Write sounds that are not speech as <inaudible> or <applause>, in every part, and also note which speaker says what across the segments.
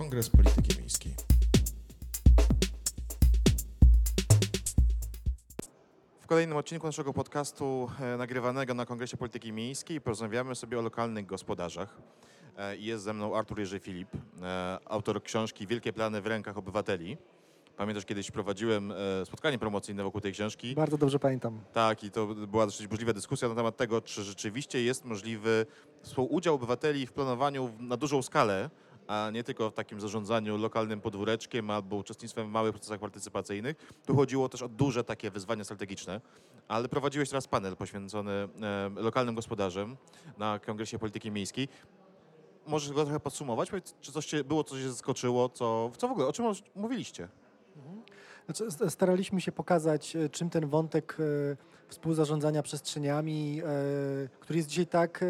Speaker 1: Kongres Polityki Miejskiej. W kolejnym odcinku naszego podcastu e, nagrywanego na Kongresie Polityki Miejskiej porozmawiamy sobie o lokalnych gospodarzach. E, Jest ze mną Artur Jerzy Filip, e, autor książki Wielkie plany w rękach obywateli. Pamiętasz, kiedyś prowadziłem spotkanie promocyjne wokół tej książki.
Speaker 2: Bardzo dobrze pamiętam.
Speaker 1: Tak, i to była dosyć burzliwa dyskusja na temat tego, czy rzeczywiście jest możliwy współudział obywateli w planowaniu na dużą skalę, a nie tylko w takim zarządzaniu lokalnym podwóreczkiem albo uczestnictwem w małych procesach partycypacyjnych. Tu chodziło też o duże takie wyzwania strategiczne, ale prowadziłeś teraz panel poświęcony e, lokalnym gospodarzom na Kongresie Polityki Miejskiej. Możesz go trochę podsumować? Powiedz, Czy coś było, co się zaskoczyło? Co, co w ogóle? O czym mówiliście?
Speaker 2: Znaczy, s- staraliśmy się pokazać, e, czym ten wątek e, współzarządzania przestrzeniami, który jest dzisiaj tak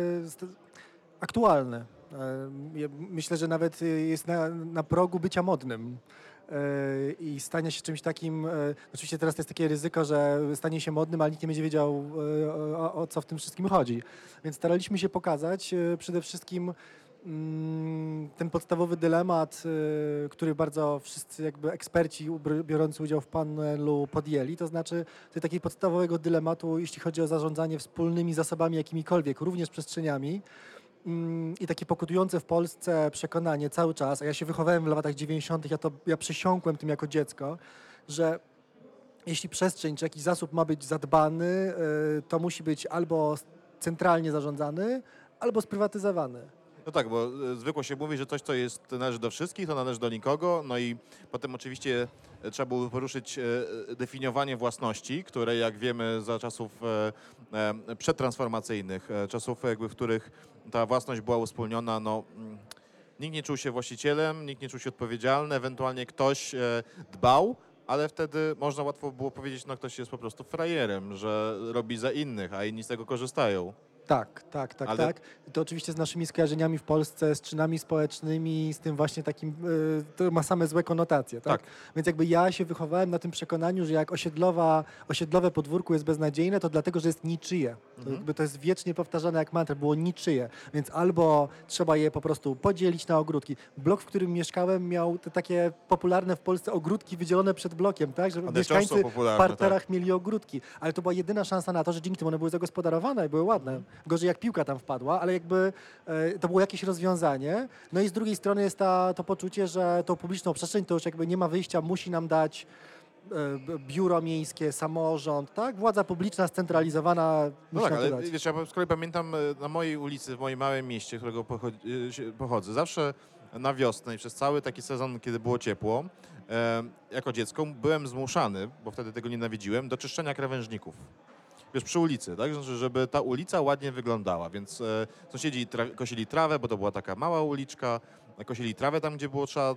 Speaker 2: aktualny. E, Myślę, że nawet e, jest na, na progu bycia modnym. e, I stanie się czymś takim. Oczywiście teraz to jest takie ryzyko, że stanie się modnym, ale nikt nie będzie wiedział, o, o co w tym wszystkim chodzi. Więc staraliśmy się pokazać przede wszystkim mm, ten podstawowy dylemat, który bardzo wszyscy jakby eksperci biorący udział w panelu podjęli, to znaczy to takiego podstawowego dylematu, jeśli chodzi o zarządzanie wspólnymi zasobami jakimikolwiek, również przestrzeniami. Mm, I takie pokutujące w Polsce przekonanie cały czas, a ja się wychowałem w latach 90., ja to ja przesiąkłem tym jako dziecko, że jeśli przestrzeń czy jakiś zasób ma być zadbany, y, to musi być albo centralnie zarządzany, albo sprywatyzowany.
Speaker 1: No tak, bo e, zwykło się mówi, że coś, co jest, należy do wszystkich, to należy do nikogo. No i potem oczywiście e, trzeba było poruszyć e, definiowanie własności, które jak wiemy za czasów przedtransformacyjnych, e, czasów jakby, w których ta własność była wspólniona, no mm, nikt nie czuł się właścicielem, nikt nie czuł się odpowiedzialny, ewentualnie ktoś dbał, ale wtedy można łatwo było powiedzieć, no ktoś jest po prostu frajerem, że robi za innych, a inni z tego korzystają.
Speaker 2: Tak, tak, tak,
Speaker 1: Ale-
Speaker 2: tak. To oczywiście z naszymi skojarzeniami w Polsce, z czynami społecznymi, z tym właśnie takim, y, to ma same złe konotacje, tak?
Speaker 1: Tak.
Speaker 2: Więc jakby ja się wychowałem na tym przekonaniu, że jak osiedlowa, osiedlowe podwórko jest beznadziejne, to dlatego, że jest niczyje. To,
Speaker 1: Mhm.
Speaker 2: jakby to jest wiecznie powtarzane jak mantra, było niczyje. Więc albo trzeba je po prostu podzielić na ogródki. Blok, w którym mieszkałem miał te takie popularne w Polsce ogródki wydzielone przed blokiem, tak? Że mieszkańcy w
Speaker 1: popularne,
Speaker 2: parterach mieli ogródki. Ale to była jedyna szansa na to, że dzięki temu one były zagospodarowane i były ładne. Gorzej jak piłka tam wpadła, ale jakby e, to było jakieś rozwiązanie. No i z drugiej strony jest ta, to poczucie, że tą publiczną przestrzeń to już jakby nie ma wyjścia, musi nam dać biuro miejskie, samorząd, tak? Władza publiczna scentralizowana
Speaker 1: No tak, ale
Speaker 2: dać.
Speaker 1: wiesz, ja z kolei pamiętam e, na mojej ulicy, w moim małym mieście, z którego e, pochodzę, zawsze na wiosnę i przez cały taki sezon, kiedy było ciepło, e, jako dziecko byłem zmuszany, bo wtedy tego nienawidziłem, do czyszczenia krawężników. Wiesz, przy ulicy, tak? Znaczy, żeby ta ulica ładnie wyglądała, więc e, sąsiedzi tra- kosili trawę, bo to była taka mała uliczka, kosili trawę tam, gdzie było trzeba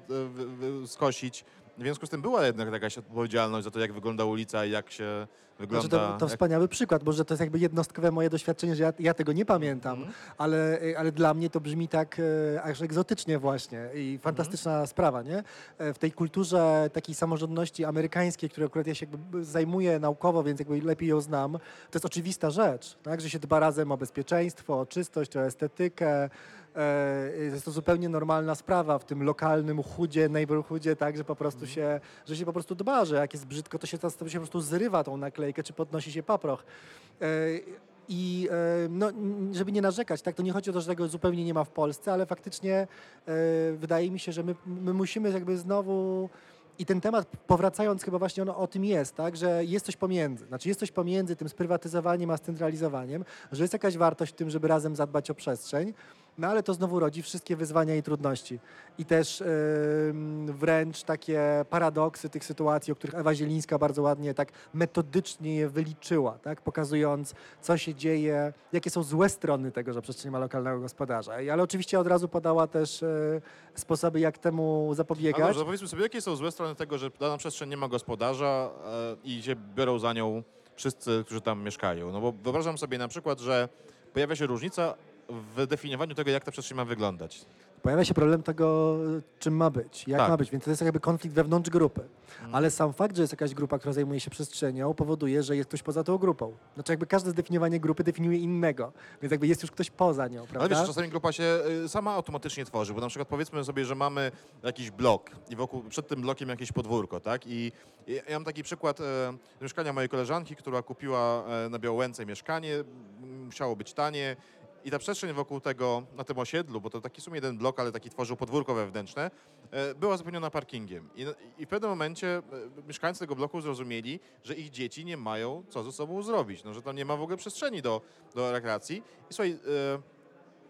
Speaker 1: e, skosić. W związku z tym była jednak jakaś odpowiedzialność za to, jak wygląda ulica i jak się wygląda...
Speaker 2: Znaczy to, to
Speaker 1: jak...
Speaker 2: wspaniały przykład, bo że to jest jakby jednostkowe moje doświadczenie, że ja, ja tego nie pamiętam,
Speaker 1: Mhm.
Speaker 2: ale, ale dla mnie to brzmi tak e, aż egzotycznie właśnie i fantastyczna sprawa, nie? E, W tej kulturze takiej samorządności amerykańskiej, której akurat ja się jakby zajmuję naukowo, więc jakby lepiej ją znam, to jest oczywista rzecz, tak? Że się dba razem o bezpieczeństwo, o czystość, o estetykę. E, Jest to zupełnie normalna sprawa w tym lokalnym chudzie, neighborhoodzie, tak, że po prostu się, że się po prostu dba, że jak jest brzydko, to się, to się po prostu zrywa tą naklejkę, czy podnosi się paproch. E, I e, no, żeby nie narzekać, tak, to nie chodzi o to, że tego zupełnie nie ma w Polsce, ale faktycznie e, wydaje mi się, że my, my musimy jakby znowu i ten temat, powracając chyba właśnie on o tym jest, tak, że jest coś pomiędzy. Znaczy jest coś pomiędzy tym sprywatyzowaniem a scentralizowaniem, że jest jakaś wartość w tym, żeby razem zadbać o przestrzeń, no ale to znowu rodzi wszystkie wyzwania i trudności. I też ym, wręcz takie paradoksy tych sytuacji, o których Ewa Zielińska bardzo ładnie tak metodycznie je wyliczyła, tak, pokazując, co się dzieje, jakie są złe strony tego, że przestrzeń ma lokalnego gospodarza. I, ale oczywiście od razu podała też e, sposoby, jak temu
Speaker 1: A
Speaker 2: zapobiegać.
Speaker 1: dobrze, powiedzmy sobie, jakie są złe strony tego, że dana przestrzeń nie ma gospodarza e, i się biorą za nią wszyscy, którzy tam mieszkają. No bo wyobrażam sobie na przykład, że pojawia się różnica w definiowaniu tego, jak ta przestrzeń ma wyglądać.
Speaker 2: pojawia się problem tego, czym ma być, jak
Speaker 1: Tak.
Speaker 2: ma być, więc to jest jakby konflikt wewnątrz grupy.
Speaker 1: Mhm.
Speaker 2: Ale sam fakt, że jest jakaś grupa, która zajmuje się przestrzenią, powoduje, że jest ktoś poza tą grupą. Znaczy jakby każde zdefiniowanie grupy definiuje innego, więc jakby jest już ktoś poza nią, prawda?
Speaker 1: Ale wiesz, czasami grupa się y, sama automatycznie tworzy, bo na przykład powiedzmy sobie, że mamy jakiś blok i wokół, przed tym blokiem jakieś podwórko, tak? I, ja mam taki przykład e, mieszkania mojej koleżanki, która kupiła e, na Białołęce mieszkanie, musiało być tanie i ta przestrzeń wokół tego, na tym osiedlu, bo to taki w sumie jeden blok, ale taki tworzył podwórko wewnętrzne, e, była zapełniona parkingiem. I, I w pewnym momencie e, mieszkańcy tego bloku zrozumieli, że ich dzieci nie mają co ze sobą zrobić, no, że tam nie ma w ogóle przestrzeni do, do rekreacji. I słuchaj, e,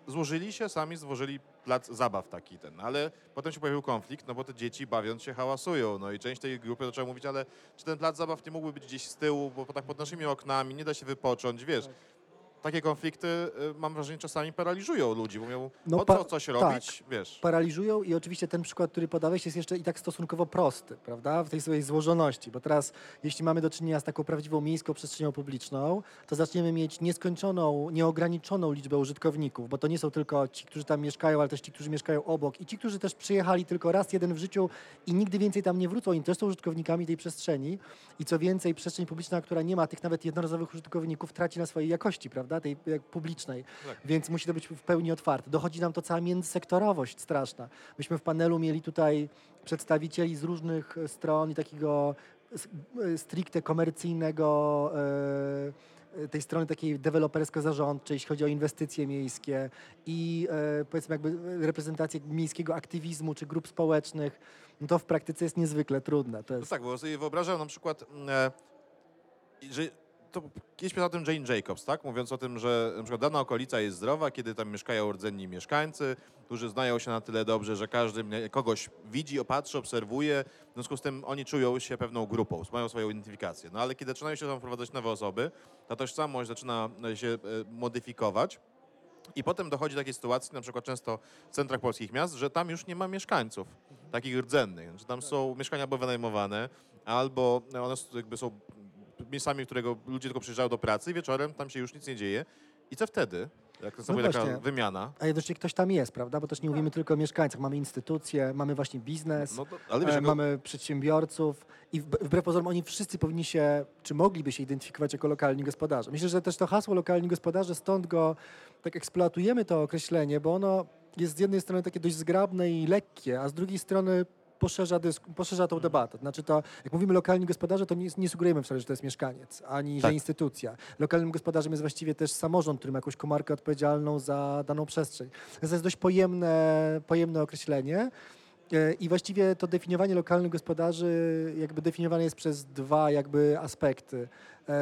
Speaker 1: złożyli się, sami stworzyli plac zabaw taki ten, ale potem się pojawił konflikt, no bo te dzieci bawiąc się hałasują, no i część tej grupy zaczęła mówić, ale czy ten plac zabaw nie mógłby być gdzieś z tyłu, bo tak pod naszymi oknami nie da się wypocząć, wiesz. Takie konflikty, y, mam wrażenie, czasami paraliżują ludzi, bo mówią,
Speaker 2: No
Speaker 1: po co coś
Speaker 2: tak.
Speaker 1: robić, wiesz.
Speaker 2: paraliżują i oczywiście ten przykład, który podałeś jest jeszcze i tak stosunkowo prosty, prawda, w tej swojej złożoności, bo teraz jeśli mamy do czynienia z taką prawdziwą miejską przestrzenią publiczną, to zaczniemy mieć nieskończoną, nieograniczoną liczbę użytkowników, bo to nie są tylko ci, którzy tam mieszkają, ale też ci, którzy mieszkają obok i ci, którzy też przyjechali tylko raz jeden w życiu i nigdy więcej tam nie wrócą, oni też są użytkownikami tej przestrzeni i co więcej, przestrzeń publiczna, która nie ma tych nawet jednorazowych użytkowników, traci na swojej jakości, prawda, tej jak publicznej,
Speaker 1: Tak.
Speaker 2: więc musi to być w pełni otwarte. Dochodzi nam to cała międzysektorowość straszna. Myśmy w panelu mieli tutaj przedstawicieli z różnych e, stron i takiego s- e, stricte komercyjnego, e, e, tej strony takiej dewelopersko-zarządczej, jeśli chodzi o inwestycje miejskie i e, powiedzmy jakby reprezentację miejskiego aktywizmu czy grup społecznych, no to w praktyce jest niezwykle trudne. To
Speaker 1: No
Speaker 2: jest,
Speaker 1: tak, bo sobie wyobrażam na przykład, e, że to kiedyś pisał o tym Jane Jacobs, tak? Mówiąc o tym, że na przykład dana okolica jest zdrowa, kiedy tam mieszkają rdzenni mieszkańcy, którzy znają się na tyle dobrze, że każdy kogoś widzi, opatrzy, obserwuje, w związku z tym oni czują się pewną grupą, mają swoją identyfikację. No ale kiedy zaczynają się tam wprowadzać nowe osoby, ta tożsamość zaczyna e, się e, modyfikować, i potem dochodzi do takiej sytuacji, na przykład często w centrach polskich miast, że tam już nie ma mieszkańców takich rdzennych. Że tam są mieszkania albo wynajmowane, albo one jakby są miejscami, którego ludzie tylko przyjeżdżają do pracy i wieczorem tam się już nic nie dzieje. I co wtedy? Jak taka
Speaker 2: No właśnie.
Speaker 1: wymiana.
Speaker 2: a jednocześnie ktoś tam jest, prawda? Bo też nie mówimy tylko o mieszkańcach, mamy instytucje, mamy właśnie biznes.
Speaker 1: No to, wiesz,
Speaker 2: E,
Speaker 1: jako,
Speaker 2: Mamy przedsiębiorców i wb- wbrew pozorom oni wszyscy powinni się, czy mogliby się identyfikować jako lokalni gospodarze. Myślę, że też to hasło lokalni gospodarze, stąd go tak eksploatujemy to określenie, bo ono jest z jednej strony takie dość zgrabne i lekkie, a z drugiej strony poszerza, dysk- poszerza tą debatę. Znaczy to, jak mówimy lokalni gospodarze, to nie, nie sugerujemy wcale, że to jest mieszkaniec, ani
Speaker 1: Tak.
Speaker 2: że instytucja. Lokalnym gospodarzem jest właściwie też samorząd, który ma jakąś komarkę odpowiedzialną za daną przestrzeń. Więc to jest dość pojemne, pojemne określenie. E, I właściwie to definiowanie lokalnych gospodarzy jakby definiowane jest przez dwa jakby aspekty. E,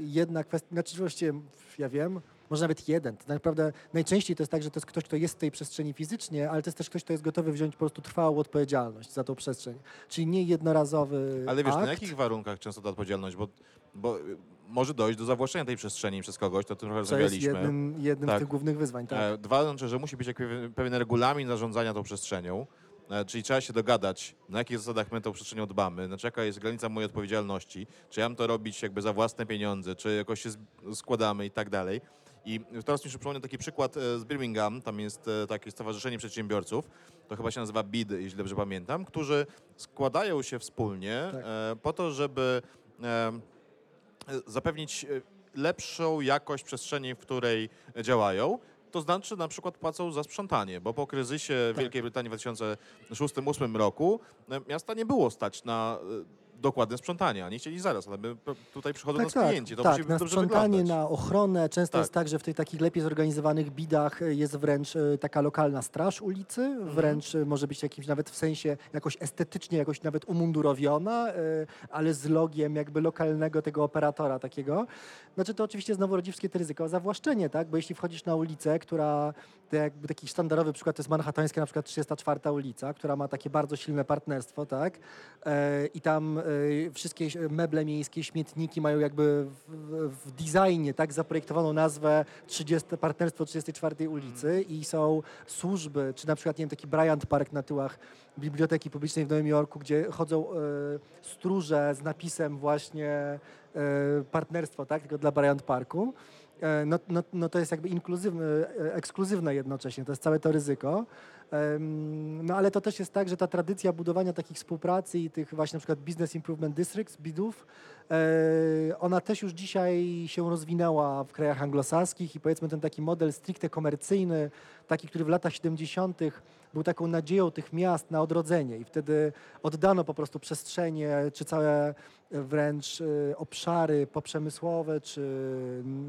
Speaker 2: Jedna kwestia, znaczy właściwie ja wiem, może nawet jeden. To naprawdę najczęściej to jest tak, że to jest ktoś, kto jest w tej przestrzeni fizycznie, ale to jest też ktoś, kto jest gotowy wziąć po prostu trwałą odpowiedzialność za tą przestrzeń. Czyli nie jednorazowy
Speaker 1: ale wiesz,
Speaker 2: akt.
Speaker 1: na jakich warunkach często ta odpowiedzialność? Bo, bo y, może dojść do zawłaszczenia tej przestrzeni przez kogoś, to tym trochę
Speaker 2: co jest
Speaker 1: rozmawialiśmy.
Speaker 2: jednym, jednym
Speaker 1: Tak.
Speaker 2: z tych głównych wyzwań. Tak.
Speaker 1: E, Dwa, znaczy, że musi być pewien- regulamin zarządzania tą przestrzenią, e, czyli trzeba się dogadać, na jakich zasadach my tą przestrzenią dbamy, znaczy jaka jest granica mojej odpowiedzialności, czy ja mam to robić jakby za własne pieniądze, czy jakoś się składamy i tak dalej. I teraz mi się przypomniał taki przykład e, z Birmingham, tam jest e, takie stowarzyszenie przedsiębiorców, to chyba się nazywa BID, jeśli dobrze pamiętam, którzy składają się wspólnie
Speaker 2: Tak.
Speaker 1: e, po to, żeby zapewnić lepszą jakość przestrzeni, w której działają. To znaczy na przykład płacą za sprzątanie, bo po kryzysie w
Speaker 2: Tak.
Speaker 1: Wielkiej Brytanii w 2006-2008 roku miasta nie było stać na dokładne sprzątanie. Oni chcieli zaraz, ale my tutaj przychodzą nas klienci, to
Speaker 2: tak,
Speaker 1: musi
Speaker 2: na
Speaker 1: dobrze
Speaker 2: sprzątanie,
Speaker 1: wyglądać.
Speaker 2: na ochronę. Często
Speaker 1: Tak.
Speaker 2: jest tak, że w tych takich lepiej zorganizowanych bidach e, jest wręcz e, taka lokalna straż ulicy,
Speaker 1: Mhm.
Speaker 2: wręcz e, może być jakimś nawet w sensie jakoś estetycznie, jakoś nawet umundurowiona, ale z logiem jakby lokalnego tego operatora takiego. Znaczy to oczywiście znowu rodzi wszystkie te ryzyko zawłaszczenie, tak? Bo jeśli wchodzisz na ulicę, która to jakby taki sztandarowy przykład to jest manhattańska na przykład 34 ulica, która ma takie bardzo silne partnerstwo, tak? I tam wszystkie meble miejskie, śmietniki mają jakby w, w, designie tak zaprojektowaną nazwę 30, partnerstwo 34 ulicy i są służby, czy na przykład nie wiem, taki Bryant Park na tyłach Biblioteki Publicznej w Nowym Jorku, gdzie chodzą e, stróże z napisem właśnie e, partnerstwo, tak, tylko dla Bryant Parku. E, No, no, no to jest jakby inkluzywne, e, ekskluzywne jednocześnie, to jest całe to ryzyko. No ale to też jest tak, że ta tradycja budowania takich współpracy i tych właśnie na przykład Business Improvement Districts, BIDów, e, ona też już dzisiaj się rozwinęła w krajach anglosaskich i powiedzmy ten taki model stricte komercyjny, taki, który w latach 70. był taką nadzieją tych miast na odrodzenie i wtedy oddano po prostu przestrzenie, czy całe wręcz e, obszary poprzemysłowe, czy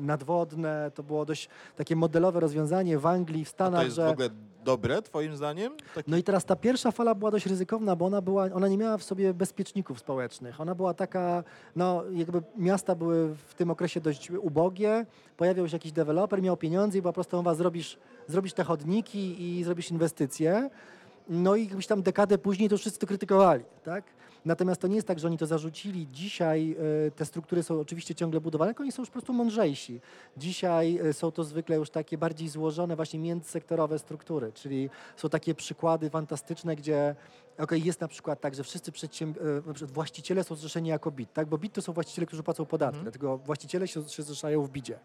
Speaker 2: nadwodne. To było dość takie modelowe rozwiązanie w Anglii, w
Speaker 1: A
Speaker 2: Stanach,
Speaker 1: to jest
Speaker 2: że...
Speaker 1: w ogóle dobre, twoim zdaniem? Taki
Speaker 2: No i teraz ta pierwsza fala była dość ryzykowna, bo ona, była, ona nie miała w sobie bezpieczników społecznych. Ona była taka, no jakby miasta były w tym okresie dość ubogie, pojawiał się jakiś deweloper, miał pieniądze i po prostu mowa zrobisz, zrobisz te chodniki i zrobisz inwestycje. No i jakbyś tam dekadę później to wszyscy to krytykowali, tak? Natomiast to nie jest tak, że oni to zarzucili. Dzisiaj e, te struktury są oczywiście ciągle budowane, tylko oni są już po prostu mądrzejsi. Dzisiaj e, są to zwykle już takie bardziej złożone, właśnie międzysektorowe struktury, czyli są takie przykłady fantastyczne, gdzie okej, jest na przykład tak, że wszyscy e, właściciele są zrzeszeni jako BIT, tak? bo BIT to są właściciele, którzy płacą podatki,
Speaker 1: Mhm.
Speaker 2: dlatego właściciele się, się zrzeszają w BIdzie.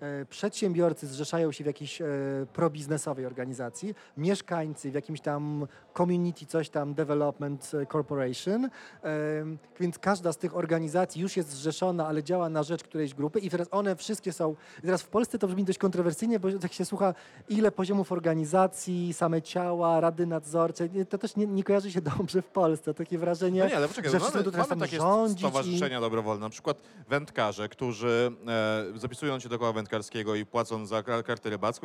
Speaker 2: E, Przedsiębiorcy zrzeszają się w jakiejś e, probiznesowej organizacji, mieszkańcy w jakimś tam community, coś tam, development e, corporation, więc każda z tych organizacji już jest zrzeszona, ale działa na rzecz którejś grupy i teraz one wszystkie są, teraz w Polsce to brzmi dość kontrowersyjnie, bo tak się słucha, ile poziomów organizacji, same ciała, rady nadzorcze, to też nie, nie kojarzy się dobrze w Polsce, takie wrażenie,
Speaker 1: No nie, ale poczekaj,
Speaker 2: że
Speaker 1: mamy,
Speaker 2: wszyscy
Speaker 1: mamy
Speaker 2: tam
Speaker 1: takie
Speaker 2: rządzić i-
Speaker 1: stowarzyszenia dobrowolne, na przykład wędkarze, którzy e, zapisują się do koła wędkarskiego i płacą za kar-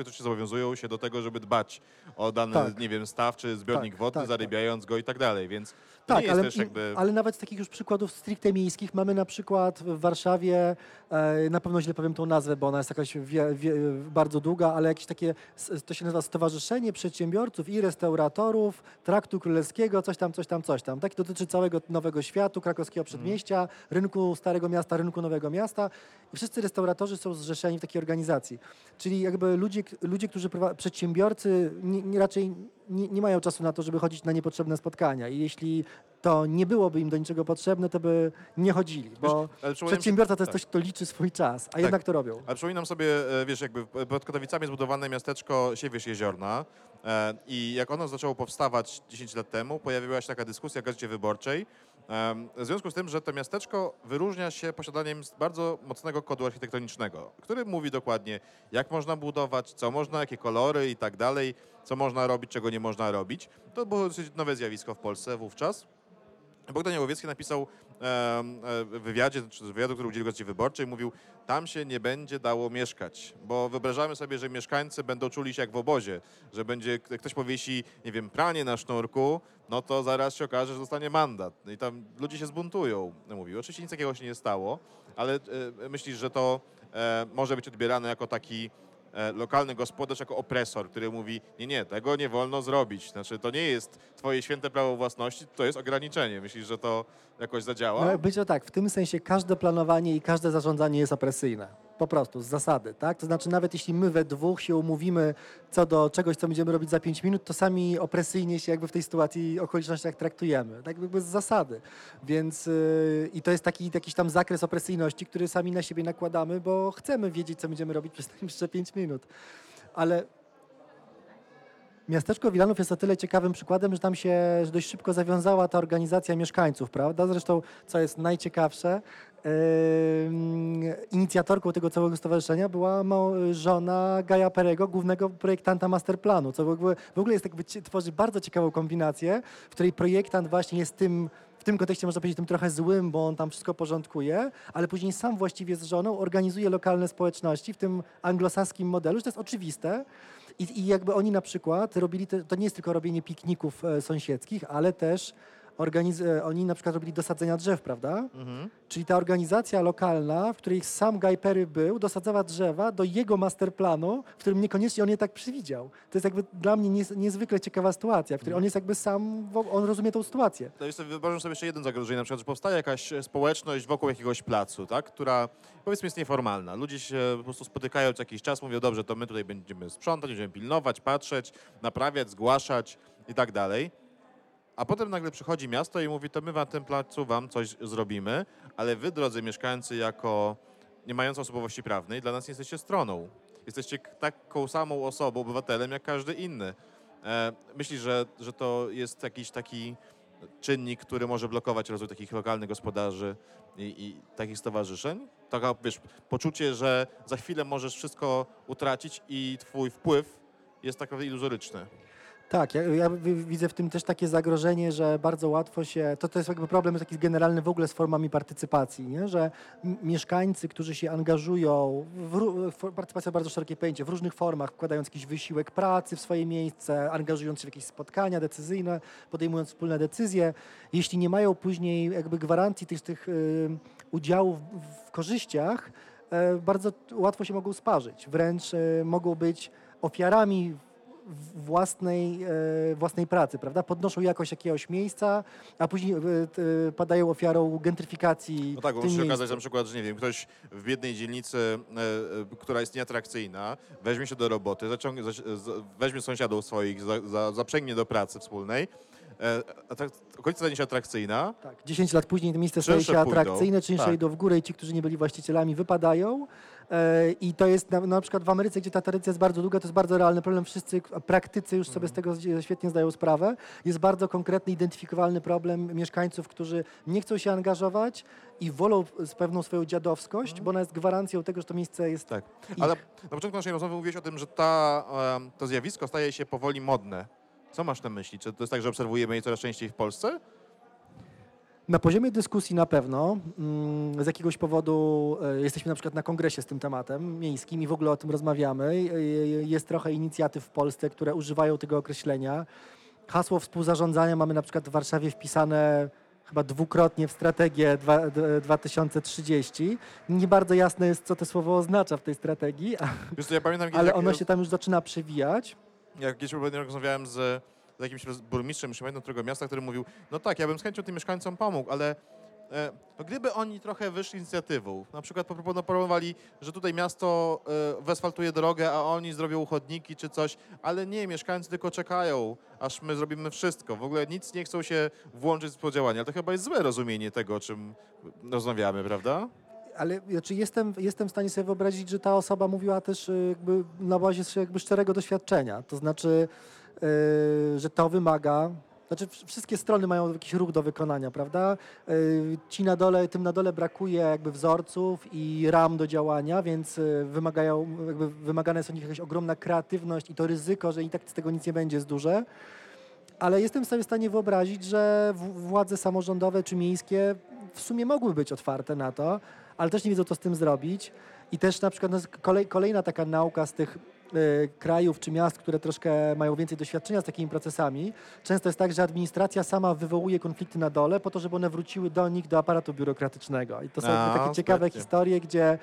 Speaker 1: i to się zobowiązują się do tego, żeby dbać o dany,
Speaker 2: Tak.
Speaker 1: nie wiem, staw czy zbiornik
Speaker 2: Tak,
Speaker 1: wodny,
Speaker 2: tak,
Speaker 1: zarybiając go i tak dalej, więc
Speaker 2: Tak, ale,
Speaker 1: jakby...
Speaker 2: ale nawet z takich już przykładów stricte miejskich mamy na przykład w Warszawie, e, na pewno źle powiem tą nazwę, bo ona jest jakaś wie, wie, bardzo długa, ale jakieś takie, to się nazywa Stowarzyszenie Przedsiębiorców i Restauratorów Traktu Królewskiego, coś tam, coś tam, coś tam. Tak dotyczy całego Nowego Światu, krakowskiego przedmieścia, rynku Starego Miasta, rynku Nowego Miasta i wszyscy restauratorzy są zrzeszeni w takiej organizacji. Czyli jakby ludzie, ludzie którzy przedsiębiorcy nie, nie, raczej nie, nie mają czasu na to, żeby chodzić na niepotrzebne spotkania i jeśli to nie byłoby im do niczego potrzebne, to by nie chodzili, bo
Speaker 1: się-
Speaker 2: przedsiębiorca to jest
Speaker 1: tak.
Speaker 2: ktoś, kto liczy swój czas, a jednak to robią.
Speaker 1: Ale przypominam sobie, e, wiesz, jakby pod Katowicami zbudowane miasteczko Siewierz Jeziorna e, i jak ono zaczęło powstawać 10 lat temu, pojawiła się taka dyskusja w Gazecie Wyborczej, w związku z tym, że to miasteczko wyróżnia się posiadaniem bardzo mocnego kodu architektonicznego, który mówi dokładnie, jak można budować, co można, jakie kolory i tak dalej, co można robić, czego nie można robić. To było dosyć nowe zjawisko w Polsce wówczas. Bogdan Jałowiecki napisał e, w wywiadzie, czy wywiadu, który udzielił Gazecie Wyborczej, mówił, tam się nie będzie dało mieszkać, bo wyobrażamy sobie, że mieszkańcy będą czuli się jak w obozie, że będzie, ktoś powiesi, nie wiem, pranie na sznurku, no to zaraz się okaże, że dostanie mandat. I tam ludzie się zbuntują, mówił. Oczywiście nic takiego się nie stało, ale e, myślisz, że to e, może być odbierane jako taki lokalny gospodarz jako opresor, który mówi, nie, nie, tego nie wolno zrobić. Znaczy, to nie jest twoje święte prawo własności, to jest ograniczenie. Myślisz, że to jakoś zadziała?
Speaker 2: No, być to tak, w tym sensie każde planowanie i każde zarządzanie jest opresyjne. Po prostu, z zasady, tak? To znaczy nawet jeśli my we dwóch się umówimy co do czegoś, co będziemy robić za pięć minut, to sami opresyjnie się jakby w tej sytuacji, okolicznościach traktujemy. Tak jakby z zasady. Więc yy, i to jest taki jakiś tam zakres opresyjności, który sami na siebie nakładamy, bo chcemy wiedzieć, co będziemy robić przez <laughs> najbliższe pięć minut. Ale Miasteczko Wilanów jest o tyle ciekawym przykładem, że tam się dość szybko zawiązała ta organizacja mieszkańców, prawda? Zresztą, co jest najciekawsze, inicjatorką tego całego stowarzyszenia była żona Gaja Perego, głównego projektanta masterplanu, co w ogóle, jest cie- tworzy bardzo ciekawą kombinację, w której projektant właśnie jest tym w tym kontekście można powiedzieć tym trochę złym, bo on tam wszystko porządkuje, ale później sam właściwie z żoną organizuje lokalne społeczności w tym anglosaskim modelu, że to jest oczywiste. I, I jakby oni na przykład robili, te, to nie jest tylko robienie pikników e, sąsiedzkich, ale też organiz, e, oni na przykład robili dosadzenia drzew, prawda?
Speaker 1: Mhm.
Speaker 2: Czyli ta organizacja lokalna, w której sam Guy Perry był, dosadzała drzewa do jego masterplanu, w którym niekoniecznie on je tak przewidział. To jest jakby dla mnie nies, niezwykle ciekawa sytuacja, w której on jest jakby sam, on rozumie tą sytuację.
Speaker 1: To jest, wyobrażam sobie jeszcze jeden zagrożenie, na przykład, że powstaje jakaś społeczność wokół jakiegoś placu, tak, która powiedzmy jest nieformalna. Ludzie się po prostu spotykają co jakiś czas, mówią, dobrze, to my tutaj będziemy sprzątać, będziemy pilnować, patrzeć, naprawiać, zgłaszać i tak dalej. A potem nagle przychodzi miasto i mówi, to my na tym placu wam coś zrobimy, ale wy, drodzy mieszkańcy, jako nie mający osobowości prawnej, dla nas nie jesteście stroną. Jesteście taką samą osobą, obywatelem, jak każdy inny. E, myślisz, że, że to jest jakiś taki czynnik, który może blokować rozwój takich lokalnych gospodarzy i, i takich stowarzyszeń? Taka, wiesz, poczucie, że za chwilę możesz wszystko utracić i twój wpływ jest tak naprawdę iluzoryczny.
Speaker 2: Tak, ja, ja wi- widzę w tym też takie zagrożenie, że bardzo łatwo się, to, to jest jakby problem taki generalny w ogóle z formami partycypacji, nie? że mieszkańcy, którzy się angażują, w, w, partycypacja bardzo szerokie pojęcie, w różnych formach, wkładając jakiś wysiłek pracy w swoje miejsce, angażując się w jakieś spotkania decyzyjne, podejmując wspólne decyzje, jeśli nie mają później jakby gwarancji tych, tych y, udziałów w korzyściach, e, bardzo łatwo się mogą sparzyć, wręcz e, mogą być ofiarami w- własnej, e, własnej pracy, prawda? Podnoszą jakość jakiegoś miejsca, a później e, t- padają ofiarą gentryfikacji
Speaker 1: No tak, bo może się okazać na przykład, że nie wiem, ktoś w biednej dzielnicy, e, e, która jest nieatrakcyjna, weźmie się do roboty, zaciągnie, weźmie sąsiadów swoich, za, za, zaprzęgnie do pracy wspólnej, e, okolica stanie się atrakcyjna,
Speaker 2: Tak, 10 lat później te miejsce staje się atrakcyjne, czynsze
Speaker 1: Tak.
Speaker 2: idą w górę i ci, którzy nie byli właścicielami, wypadają. E, I to jest na, na przykład w Ameryce, gdzie ta tradycja jest bardzo długa, to jest bardzo realny problem. Wszyscy praktycy już sobie z tego z- świetnie zdają sprawę. Jest bardzo konkretny, identyfikowalny problem mieszkańców, którzy nie chcą się angażować i wolą z pewną swoją dziadowskość, bo ona jest gwarancją tego, że to miejsce jest
Speaker 1: Tak.
Speaker 2: ich.
Speaker 1: Ale na początku naszej rozmowy mówiłeś o tym, że ta, to zjawisko staje się powoli modne. Co masz na myśli? Czy to jest tak, że obserwujemy je coraz częściej w Polsce?
Speaker 2: Na poziomie dyskusji na pewno. Mm, Z jakiegoś powodu e, jesteśmy na przykład na kongresie z tym tematem miejskim i w ogóle o tym rozmawiamy. E, Jest trochę inicjatyw w Polsce, które używają tego określenia. Hasło współzarządzania mamy na przykład w Warszawie wpisane chyba dwukrotnie w strategię dwa- d- 2030. Nie bardzo jasne jest, co to słowo oznacza w tej strategii, <laughs>
Speaker 1: Wiesz co, ja pamiętam
Speaker 2: ale
Speaker 1: jak,
Speaker 2: ono się tam już zaczyna przewijać.
Speaker 1: Jak kiedyś rozmawiałem z, z jakimś burmistrzem, już pamiętam którego miasta, który mówił, no tak, ja bym z chęcią tym mieszkańcom pomógł, ale e, no gdyby oni trochę wyszli inicjatywą, na przykład proponowali, że tutaj miasto e, wyasfaltuje drogę, a oni zrobią chodniki czy coś, ale nie, mieszkańcy tylko czekają, aż my zrobimy wszystko. W ogóle nic nie chcą się włączyć w współdziałanie, ale to chyba jest złe rozumienie tego, o czym rozmawiamy, prawda?
Speaker 2: Ale znaczy jestem, jestem w stanie sobie wyobrazić, że ta osoba mówiła też y, jakby na bazie jakby szczerego doświadczenia. To znaczy, y, że to wymaga. Znaczy, wsz- wszystkie strony mają jakiś ruch do wykonania, prawda? Y, Ci na dole, tym na dole brakuje jakby wzorców i ram do działania, więc y, wymagają, jakby wymagana jest od nich jakaś ogromna kreatywność i to ryzyko, że i tak z tego nic nie będzie, jest duże. Ale jestem sobie w stanie wyobrazić, że władze samorządowe czy miejskie w sumie mogły być otwarte na to, ale też nie wiedzą, co z tym zrobić. I też na przykład no, kolej, kolejna taka nauka z tych y, krajów czy miast, które troszkę mają więcej doświadczenia z takimi procesami. Często jest tak, że administracja sama wywołuje konflikty na dole po to, żeby one wróciły do nich, do aparatu biurokratycznego. I to są
Speaker 1: A,
Speaker 2: takie ciekawe historie, gdzie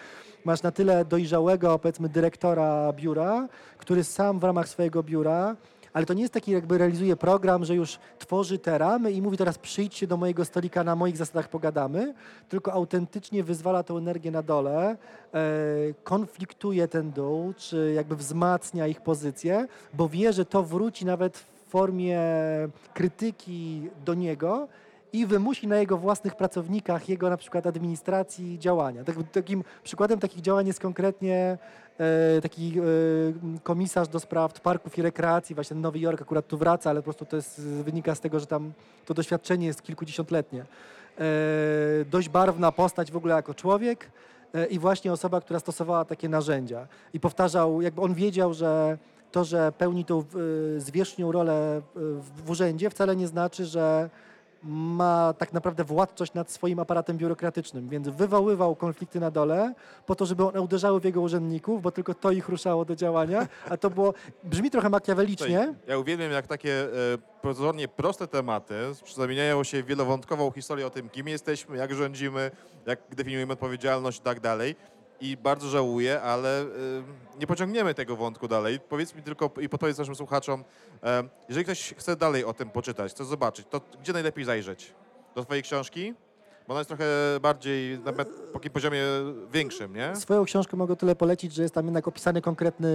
Speaker 2: masz na tyle dojrzałego, powiedzmy, dyrektora biura, który sam w ramach swojego biura ale to nie jest taki jakby realizuje program, że już tworzy te ramy i mówi teraz przyjdźcie do mojego stolika, na moich zasadach pogadamy, tylko autentycznie wyzwala tą energię na dole, e, konfliktuje ten dół, czy jakby wzmacnia ich pozycję, bo wie, że to wróci nawet w formie krytyki do niego i wymusi na jego własnych pracownikach, jego na przykład administracji działania. Tak, takim przykładem takich działań jest konkretnie e, taki e, komisarz do spraw parków i rekreacji, właśnie Nowy Jork akurat tu wraca, ale po prostu to jest, wynika z tego, że tam to doświadczenie jest kilkudziesiątletnie. E, dość barwna postać w ogóle jako człowiek i właśnie osoba, która stosowała takie narzędzia. I powtarzał, jakby on wiedział, że to, że pełni tą zwierzchnią rolę w urzędzie wcale nie znaczy, że ma tak naprawdę władczość nad swoim aparatem biurokratycznym, więc wywoływał konflikty na dole po to, żeby one uderzały w jego urzędników, bo tylko to ich ruszało do działania, a to było, brzmi trochę makiawelicznie,
Speaker 1: Ja uwielbiam, jak takie e, pozornie proste tematy zamieniają się w wielowątkową historię o tym, kim jesteśmy, jak rządzimy, jak definiujemy odpowiedzialność i tak dalej. I bardzo żałuję, ale e, nie pociągniemy tego wątku dalej. Powiedz mi tylko i podpowiedz naszym słuchaczom, e, jeżeli ktoś chce dalej o tym poczytać, chce zobaczyć, to gdzie najlepiej zajrzeć? Do twojej książki? Bo ona jest trochę bardziej na takim poziomie większym, nie?
Speaker 2: Swoją książkę mogę tyle polecić, że jest tam jednak opisany konkretny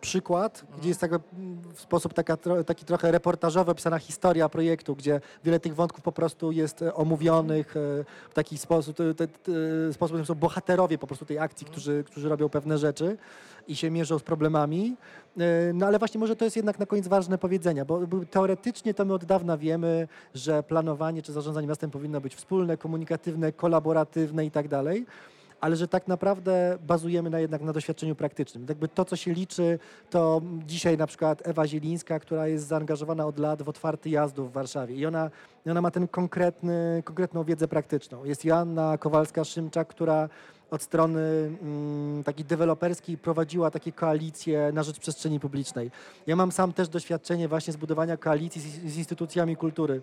Speaker 2: przykład, gdzie jest jakby mm, w sposób taka, taki trochę reportażowy opisana historia projektu, gdzie wiele tych wątków po prostu jest e, omówionych e, w taki sposób, te, te, te, sposób, że są bohaterowie po prostu tej akcji, którzy, którzy robią pewne rzeczy. I się mierzą z problemami. E, No ale właśnie może to jest jednak na koniec ważne powiedzenia, bo teoretycznie to my od dawna wiemy, że planowanie czy zarządzanie miastem powinno być wspólne, komunikatywne, kolaboratywne i tak dalej ale że tak naprawdę bazujemy na, jednak na doświadczeniu praktycznym. Jakby to, co się liczy, to dzisiaj na przykład Ewa Zielińska, która jest zaangażowana od lat w otwarty jazdów w Warszawie i ona, ona ma ten konkretny, konkretną wiedzę praktyczną. Jest Joanna Kowalska-Szymczak, która od strony mm, takiej deweloperskiej prowadziła takie koalicje na rzecz przestrzeni publicznej. Ja mam sam też doświadczenie właśnie zbudowania koalicji z, z instytucjami kultury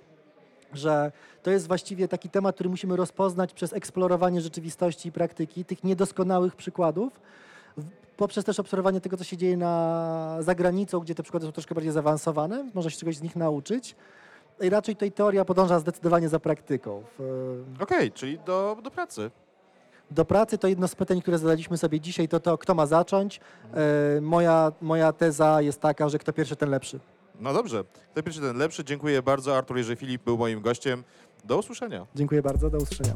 Speaker 2: że to jest właściwie taki temat, który musimy rozpoznać przez eksplorowanie rzeczywistości i praktyki, tych niedoskonałych przykładów, poprzez też obserwowanie tego, co się dzieje na, za granicą, gdzie te przykłady są troszkę bardziej zaawansowane, można się czegoś z nich nauczyć. I raczej tutaj teoria podąża zdecydowanie za praktyką.
Speaker 1: Okej, czyli do, do pracy.
Speaker 2: do pracy to jedno z pytań, które zadaliśmy sobie dzisiaj, to to, kto ma zacząć. E, moja, moja teza jest taka, że kto pierwszy, ten lepszy.
Speaker 1: No dobrze, kto pierwszy, ten lepszy. Dziękuję bardzo. Artur Jerzy Filip był moim gościem. Do usłyszenia.
Speaker 2: Dziękuję bardzo, do usłyszenia.